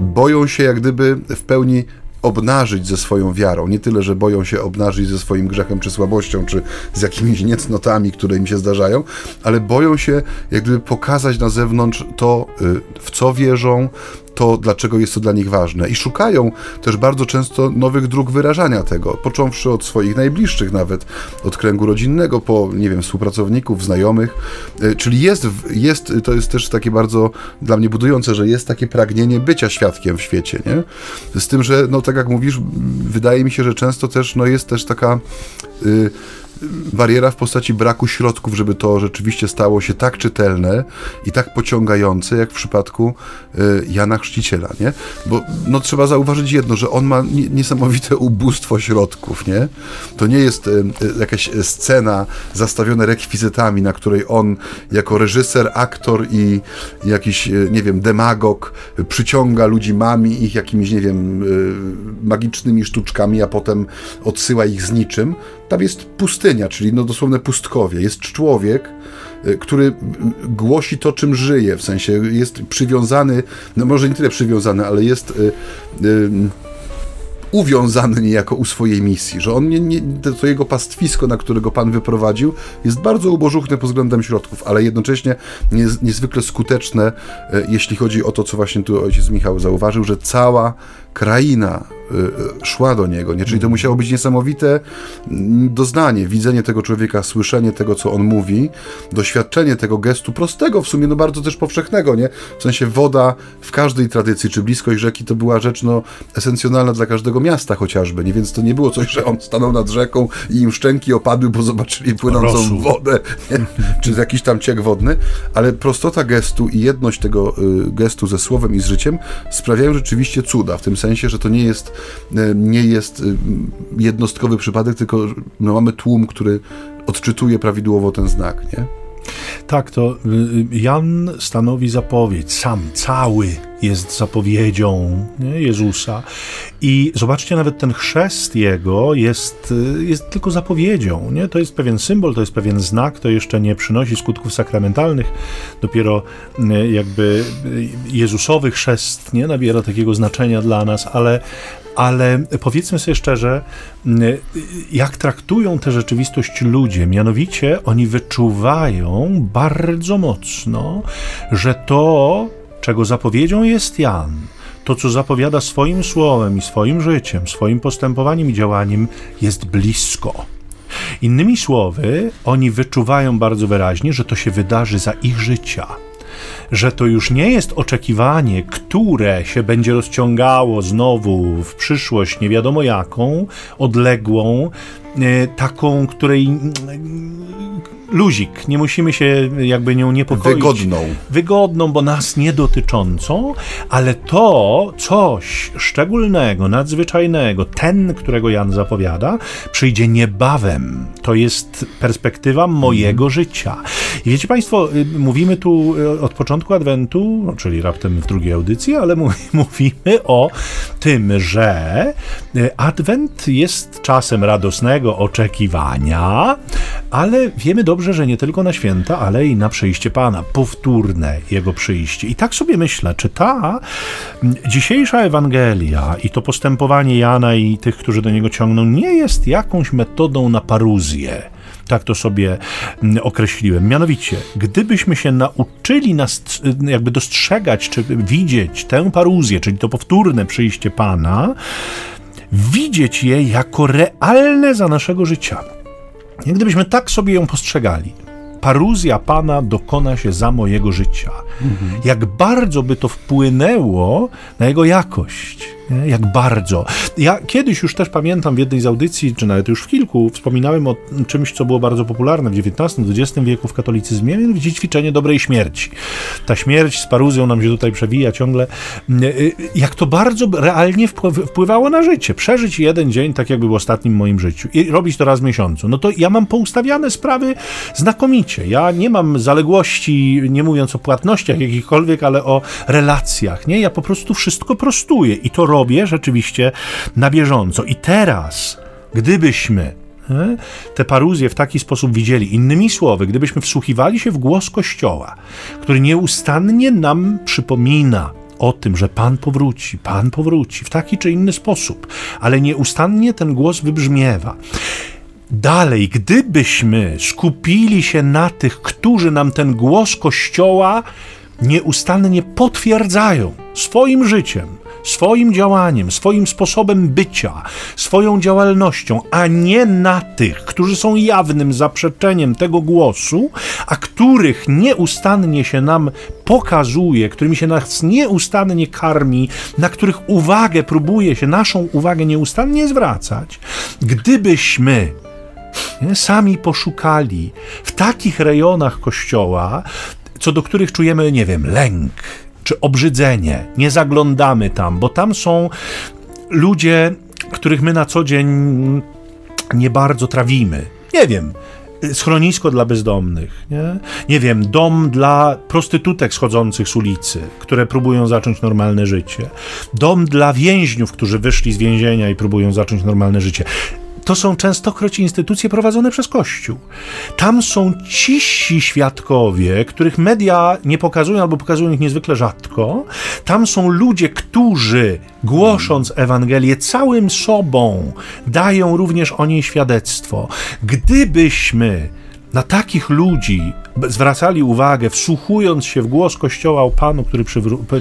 boją się jak gdyby w pełni obnażyć ze swoją wiarą. Nie tyle, że boją się obnażyć ze swoim grzechem czy słabością, czy z jakimiś niecnotami, które im się zdarzają, ale boją się jak gdyby pokazać na zewnątrz to, y, w co wierzą, to, dlaczego jest to dla nich ważne. I szukają też bardzo często nowych dróg wyrażania tego, począwszy od swoich najbliższych, nawet od kręgu rodzinnego, po, nie wiem, współpracowników, znajomych. E, czyli jest, jest to jest też takie bardzo dla mnie budujące, że jest takie pragnienie bycia świadkiem w świecie, nie? Z tym, że, no tak jak mówisz, wydaje mi się, że często też, no jest też taka. Yy, bariera w postaci braku środków, żeby to rzeczywiście stało się tak czytelne i tak pociągające, jak w przypadku y, Jana Chrzciciela, nie? Bo no, trzeba zauważyć jedno, że on ma niesamowite ubóstwo środków, nie? To nie jest y, y, jakaś scena zastawiona rekwizytami, na której on jako reżyser, aktor i jakiś, nie wiem, demagog przyciąga ludzi, mami ich jakimiś, nie wiem, magicznymi sztuczkami, a potem odsyła ich z niczym. Tam jest pustynia, czyli no dosłowne pustkowie. Jest człowiek, y, który głosi to, czym żyje, w sensie jest przywiązany, no może nie tyle przywiązany, ale jest y, y, uwiązany niejako u swojej misji, że on nie, nie, to jego pastwisko, na którego Pan wyprowadził, jest bardzo ubożuchne pod względem środków, ale jednocześnie niezwykle skuteczne, jeśli chodzi o to, co właśnie tu ojciec Michał zauważył, że cała kraina Y, y, szła do niego, nie? Czyli to musiało być niesamowite mm, doznanie, widzenie tego człowieka, słyszenie tego, co on mówi, doświadczenie tego gestu prostego, w sumie no bardzo też powszechnego, nie? W sensie woda w każdej tradycji, czy bliskość rzeki to była rzecz no esencjonalna dla każdego miasta chociażby, nie? Więc to nie było coś, że on stanął nad rzeką i im szczęki opadły, bo zobaczyli płynącą wodę, nie? czy jakiś tam ciek wodny, ale prostota gestu i jedność tego y, gestu ze słowem i z życiem sprawiają rzeczywiście cuda, w tym sensie, że to nie jest E, nie jest e, jednostkowy przypadek, tylko no, mamy tłum, który odczytuje prawidłowo ten znak, nie? Tak, to y, Jan stanowi zapowiedź, sam, cały jest zapowiedzią nie, Jezusa. I zobaczcie, nawet ten chrzest jego jest, jest tylko zapowiedzią. Nie? To jest pewien symbol, to jest pewien znak, to jeszcze nie przynosi skutków sakramentalnych. Dopiero jakby Jezusowy chrzest nie nabiera takiego znaczenia dla nas, ale, ale powiedzmy sobie szczerze, jak traktują tę rzeczywistość ludzie. Mianowicie oni wyczuwają bardzo mocno, że to, czego zapowiedzią jest Jan, to, co zapowiada swoim słowem i swoim życiem, swoim postępowaniem i działaniem, jest blisko. Innymi słowy, oni wyczuwają bardzo wyraźnie, że to się wydarzy za ich życia że to już nie jest oczekiwanie, które się będzie rozciągało znowu w przyszłość, nie wiadomo jaką, odległą, taką, której luzik, nie musimy się jakby nią niepokoić. Wygodną. Wygodną, bo nas nie dotyczącą, ale to coś szczególnego, nadzwyczajnego, ten, którego Jan zapowiada, przyjdzie niebawem. To jest perspektywa mojego życia. I wiecie Państwo, y, mówimy tu y, od początku Adwentu, czyli raptem w drugiej audycji, ale mówimy o tym, że y, Adwent jest czasem radosnego oczekiwania, ale wiemy dobrze, że nie tylko na święta, ale i na przyjście Pana, powtórne Jego przyjście. I tak sobie myślę, czy ta dzisiejsza Ewangelia i to postępowanie Jana i tych, którzy do niego ciągną, nie jest jakąś metodą na paruzję. Tak to sobie określiłem. Mianowicie, gdybyśmy się nauczyli nas jakby dostrzegać, czy widzieć tę paruzję, czyli to powtórne przyjście Pana, widzieć je jako realne za naszego życia jak gdybyśmy tak sobie ją postrzegali, paruzja Pana dokona się za mojego życia. Mhm. Jak bardzo by to wpłynęło na jego jakość Jak bardzo. Ja kiedyś już też pamiętam w jednej z audycji, czy nawet już w kilku, wspominałem o czymś, co było bardzo popularne w XIX-XX wieku w katolicyzmie, mianowicie ćwiczenie dobrej śmierci. Ta śmierć z paruzją nam się tutaj przewija ciągle. Y, jak to bardzo realnie wpływało na życie. Przeżyć jeden dzień tak, jakby był ostatnim moim życiu i robić to raz w miesiącu. No to ja mam poustawiane sprawy znakomicie. Ja nie mam zaległości, nie mówiąc o płatnościach jakichkolwiek, ale o relacjach. Nie, ja po prostu wszystko prostuję i to robię rzeczywiście na bieżąco. I teraz, gdybyśmy e, te paruzje w taki sposób widzieli. Innymi słowy, gdybyśmy wsłuchiwali się w głos Kościoła, który nieustannie nam przypomina o tym, że Pan powróci, Pan powróci w taki czy inny sposób, ale nieustannie ten głos wybrzmiewa. Dalej, gdybyśmy skupili się na tych, którzy nam ten głos Kościoła nieustannie potwierdzają swoim życiem, swoim działaniem, swoim sposobem bycia, swoją działalnością, a nie na tych, którzy są jawnym zaprzeczeniem tego głosu, a których nieustannie się nam pokazuje, którymi się nas nieustannie karmi, na których uwagę próbuje się naszą uwagę nieustannie zwracać, gdybyśmy nie, sami poszukali w takich rejonach kościoła, co do których czujemy, nie wiem, lęk, czy obrzydzenie. Nie zaglądamy tam, bo tam są ludzie, których my na co dzień nie bardzo trawimy. Nie wiem, schronisko dla bezdomnych, nie? nie wiem, dom dla prostytutek schodzących z ulicy, które próbują zacząć normalne życie, dom dla więźniów, którzy wyszli z więzienia i próbują zacząć normalne życie to są częstokroć instytucje prowadzone przez Kościół. Tam są ciści świadkowie, których media nie pokazują albo pokazują ich niezwykle rzadko. Tam są ludzie, którzy głosząc Ewangelię całym sobą dają również o niej świadectwo. Gdybyśmy na takich ludzi zwracali uwagę, wsłuchując się w głos Kościoła o Panu, który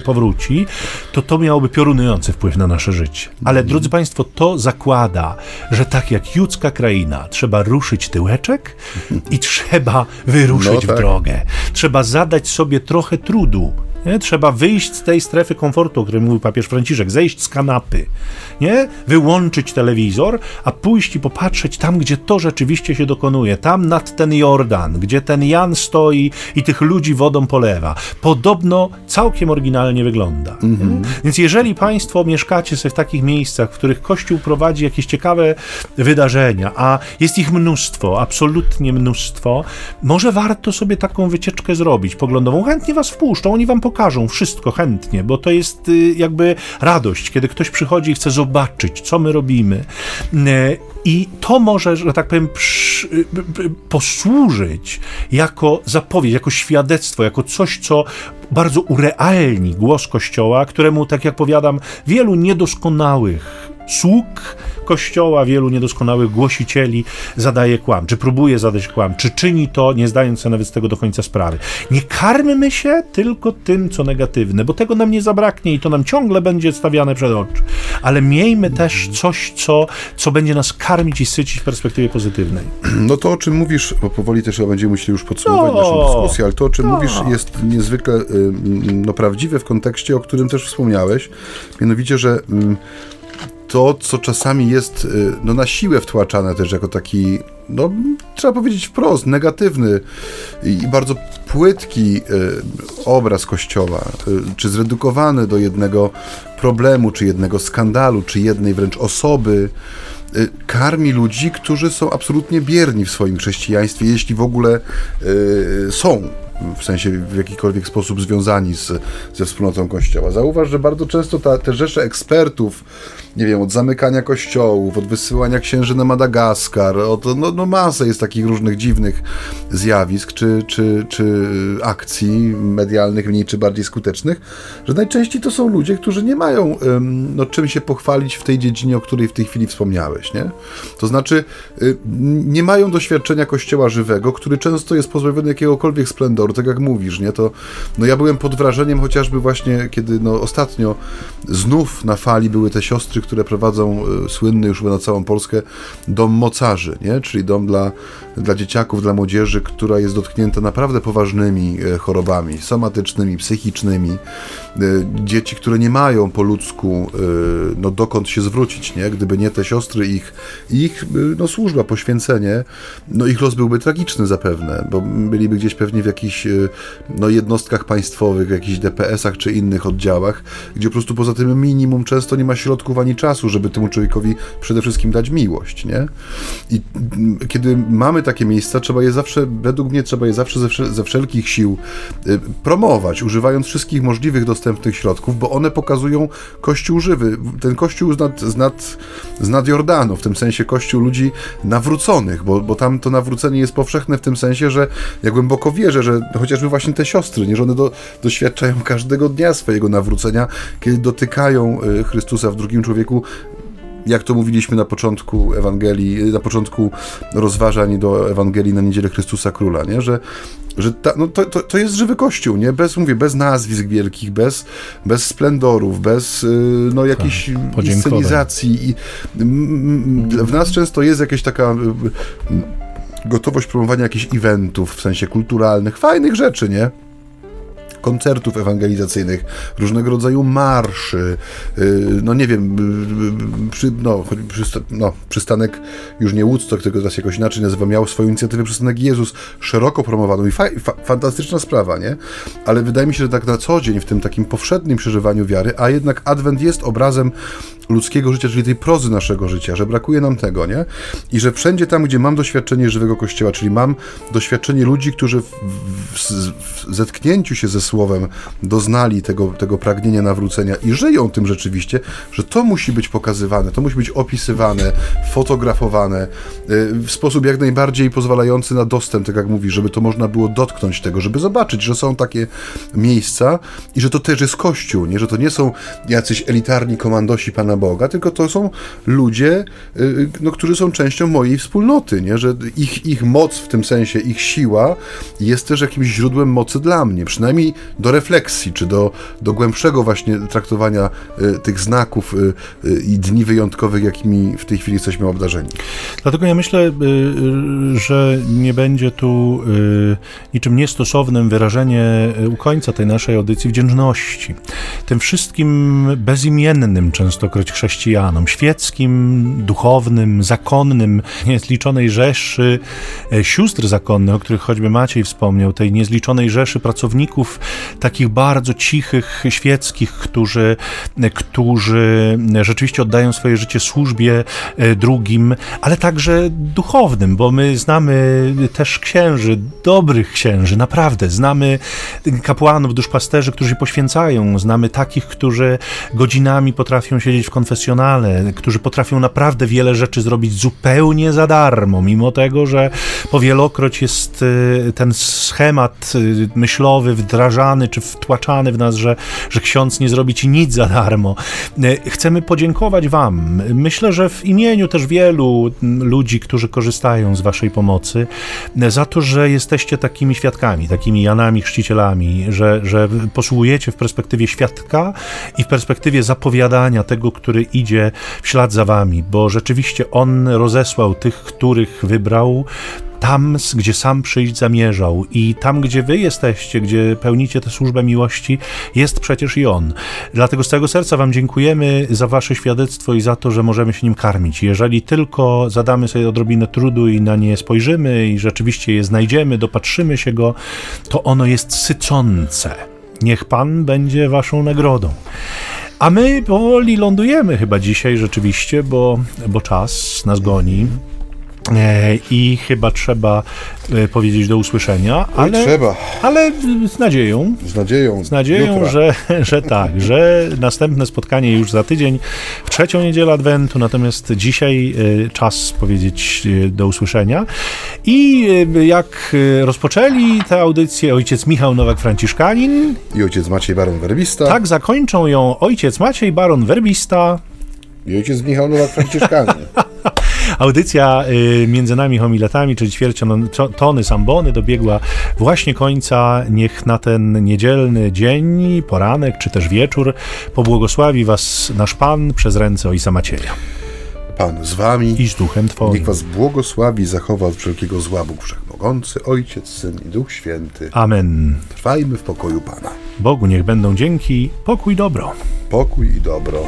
powróci, to to miałoby piorunujący wpływ na nasze życie. Ale drodzy Państwo, to zakłada, że tak jak judzka kraina, trzeba ruszyć tyłeczek i trzeba wyruszyć no tak. w drogę. Trzeba zadać sobie trochę trudu, nie? Trzeba wyjść z tej strefy komfortu, o której mówił papież Franciszek, zejść z kanapy, nie? wyłączyć telewizor, a pójść i popatrzeć tam, gdzie to rzeczywiście się dokonuje, tam nad ten Jordan, gdzie ten Jan stoi i tych ludzi wodą polewa. Podobno całkiem oryginalnie wygląda. Mm-hmm. Więc jeżeli Państwo mieszkacie sobie w takich miejscach, w których Kościół prowadzi jakieś ciekawe wydarzenia, a jest ich mnóstwo, absolutnie mnóstwo, może warto sobie taką wycieczkę zrobić poglądową. Chętnie Was wpuszczą, oni Wam pokażą, pokażą wszystko chętnie, bo to jest y, jakby radość, kiedy ktoś przychodzi i chce zobaczyć, co my robimy. E, I to może, że tak powiem, y, posłużyć jako zapowiedź, jako świadectwo, jako coś, co bardzo urealni głos Kościoła, któremu, tak jak powiadam, wielu niedoskonałych sług Kościoła, wielu niedoskonałych głosicieli zadaje kłam, czy próbuje zadać kłam, czy czyni to, nie zdając sobie nawet z tego do końca sprawy. Nie karmmy się tylko tym, co negatywne, bo tego nam nie zabraknie i to nam ciągle będzie stawiane przed oczy. Ale miejmy też coś, co, co będzie nas karmić i sycić w perspektywie pozytywnej. No to, o czym mówisz, bo powoli też będziemy musieli już podsumować no, naszą dyskusję, ale to, o czym no. mówisz, jest niezwykle no, prawdziwe w kontekście, o którym też wspomniałeś. Mianowicie, że to, co czasami jest y, no, na siłę wtłaczane też jako taki, no, trzeba powiedzieć wprost, negatywny i bardzo płytki y, obraz Kościoła, y, czy zredukowany do jednego problemu, czy jednego skandalu, czy jednej wręcz osoby, karmi ludzi, którzy są absolutnie bierni w swoim chrześcijaństwie, jeśli w ogóle są w sensie w jakikolwiek sposób związani z, ze wspólnotą Kościoła. Zauważ, że bardzo często ta, te rzesze ekspertów, nie wiem, od zamykania kościołów, od wysyłania księży na Madagaskar, od, no, no masę jest takich różnych dziwnych zjawisk, czy, czy, czy akcji medialnych, mniej czy bardziej skutecznych, że najczęściej to są ludzie, którzy nie mają no, czym się pochwalić w tej dziedzinie, o której w tej chwili wspomniałeś, nie? To znaczy, y, nie mają doświadczenia kościoła żywego, który często jest pozbawiony jakiegokolwiek splendoru, tak jak mówisz, nie? To, no ja byłem pod wrażeniem chociażby właśnie, kiedy no, ostatnio znów na fali były te siostry, które prowadzą e, słynny już na całą Polskę dom mocarzy, nie? czyli dom dla, dla dzieciaków, dla młodzieży, która jest dotknięta naprawdę poważnymi e, chorobami somatycznymi, psychicznymi. E, dzieci, które nie mają po ludzku no, dokąd się zwrócić, nie? gdyby nie te siostry, ich, ich no, służba, poświęcenie, no ich los byłby tragiczny zapewne, bo byliby gdzieś pewnie w jakichś no, jednostkach państwowych, jakichś DPS-ach czy innych oddziałach, gdzie po prostu poza tym minimum często nie ma środków ani czasu, żeby temu człowiekowi przede wszystkim dać miłość, nie? I kiedy mamy takie miejsca, trzeba je zawsze, według mnie trzeba je zawsze ze, ze wszelkich sił y, promować, używając wszystkich możliwych dostępnych środków, bo one pokazują Kościół żywy. Ten Kościół z nad, z Jordanu, w tym sensie Kościół ludzi nawróconych, bo, bo tam to nawrócenie jest powszechne w tym sensie, że ja głęboko wierzę, że chociażby właśnie te siostry, nie, że one do, doświadczają każdego dnia swojego nawrócenia, kiedy dotykają y, Chrystusa w drugim człowieku, jak to mówiliśmy na początku Ewangelii, na początku rozważań do Ewangelii na Niedzielę Chrystusa Króla, nie? że, że ta, no to, to, to jest żywy kościół, nie? Bez, mówię, bez nazwisk wielkich, bez, bez splendorów, bez y, no, jakiejś tak, inscenizacji. I, w nas często jest jakaś taka gotowość promowania jakichś eventów, w sensie kulturalnych, fajnych rzeczy, nie? Koncertów ewangelizacyjnych, różnego rodzaju marszy, y, no nie wiem, y, y, przy, no, no, przystanek już nie Woodstock, tylko teraz jakoś inaczej nazywa, miał swoją inicjatywę przystanek Jezus, szeroko promowaną i fa fa fantastyczna sprawa, nie? Ale wydaje mi się, że tak na co dzień, w tym takim powszednim przeżywaniu wiary, a jednak Adwent jest obrazem ludzkiego życia, czyli tej prozy naszego życia, że brakuje nam tego, nie? I że wszędzie tam, gdzie mam doświadczenie żywego Kościoła, czyli mam doświadczenie ludzi, którzy w, w, w zetknięciu się ze Słowem doznali tego, tego pragnienia nawrócenia i żyją tym rzeczywiście, że to musi być pokazywane, to musi być opisywane, fotografowane y, w sposób jak najbardziej pozwalający na dostęp, tak jak mówi, żeby to można było dotknąć tego, żeby zobaczyć, że są takie miejsca i że to też jest Kościół, nie? Że to nie są jacyś elitarni komandosi Pana Boga, tylko to są ludzie, y, no, którzy są częścią mojej wspólnoty, nie? że ich, ich moc w tym sensie, ich siła jest też jakimś źródłem mocy dla mnie, przynajmniej do refleksji, czy do, do głębszego właśnie traktowania y, tych znaków y, i dni wyjątkowych, jakimi w tej chwili jesteśmy obdarzeni. Dlatego ja myślę, że nie będzie tu niczym niestosownym wyrażenie u końca tej naszej audycji wdzięczności. Tym wszystkim bezimiennym częstokroć chrześcijanom, świeckim, duchownym, zakonnym, niezliczonej rzeszy sióstr zakonnych, o których choćby Maciej wspomniał, tej niezliczonej rzeszy pracowników takich bardzo cichych świeckich, którzy, którzy rzeczywiście oddają swoje życie służbie e, drugim, ale także duchownym, bo my znamy też księży, dobrych księży, naprawdę. Znamy kapłanów, duszpasterzy, którzy poświęcają, znamy takich, którzy godzinami potrafią siedzieć w konfesjonale, którzy potrafią naprawdę wiele rzeczy zrobić zupełnie za darmo, mimo tego, że powielokroć jest y, ten schemat y, myślowy wdrażany czy wtłaczany w nas, że, że ksiądz nie zrobi ci nic za darmo. Y, chcemy podziękować Wam. Myślę, że w imieniu też wielu ludzi, którzy korzystają z Waszej pomocy, za to, że jesteście takimi świadkami, takimi Janami chrzcicielami, że, że posługujecie w perspektywie świadka i w perspektywie zapowiadania tego, który idzie w ślad za Wami, bo rzeczywiście On rozesłał tych, których wybrał, tam, gdzie sam przyjść zamierzał i tam, gdzie wy jesteście, gdzie pełnicie tę służbę miłości, jest przecież i On. Dlatego z całego serca wam dziękujemy za wasze świadectwo i za to, że możemy się nim karmić. Jeżeli tylko zadamy sobie odrobinę trudu i na nie spojrzymy i rzeczywiście je znajdziemy, dopatrzymy się go, to ono jest sycące. Niech Pan będzie waszą nagrodą. A my powoli lądujemy chyba dzisiaj rzeczywiście, bo, bo czas nas goni. E, I chyba trzeba e, powiedzieć do usłyszenia, ale, trzeba. ale z nadzieją, Z nadzieją. z nadzieją że, że tak, że następne spotkanie już za tydzień, w trzecią niedzielę Adwentu, natomiast dzisiaj e, czas powiedzieć do usłyszenia. I jak rozpoczęli tę audycję ojciec Michał Nowak-Franciszkanin, I ojciec Maciej Baron Werbista. tak zakończą ją ojciec Maciej Baron Werbista, I ojciec Michał Nowak-Franciszkanin. Audycja y, między nami homiletami, czyli ćwierciotony sambony dobiegła właśnie końca. Niech na ten niedzielny dzień, poranek czy też wieczór pobłogosławi was nasz Pan przez ręce Ojca Macieja Pan z wami. i z Duchem Twoim. Niech was błogosławi, zachowa od wszelkiego zła Bóg Wszechmogący, Ojciec, Syn i Duch Święty. Amen. Trwajmy w pokoju Pana. Bogu niech będą dzięki, pokój dobro. Pokój i dobro.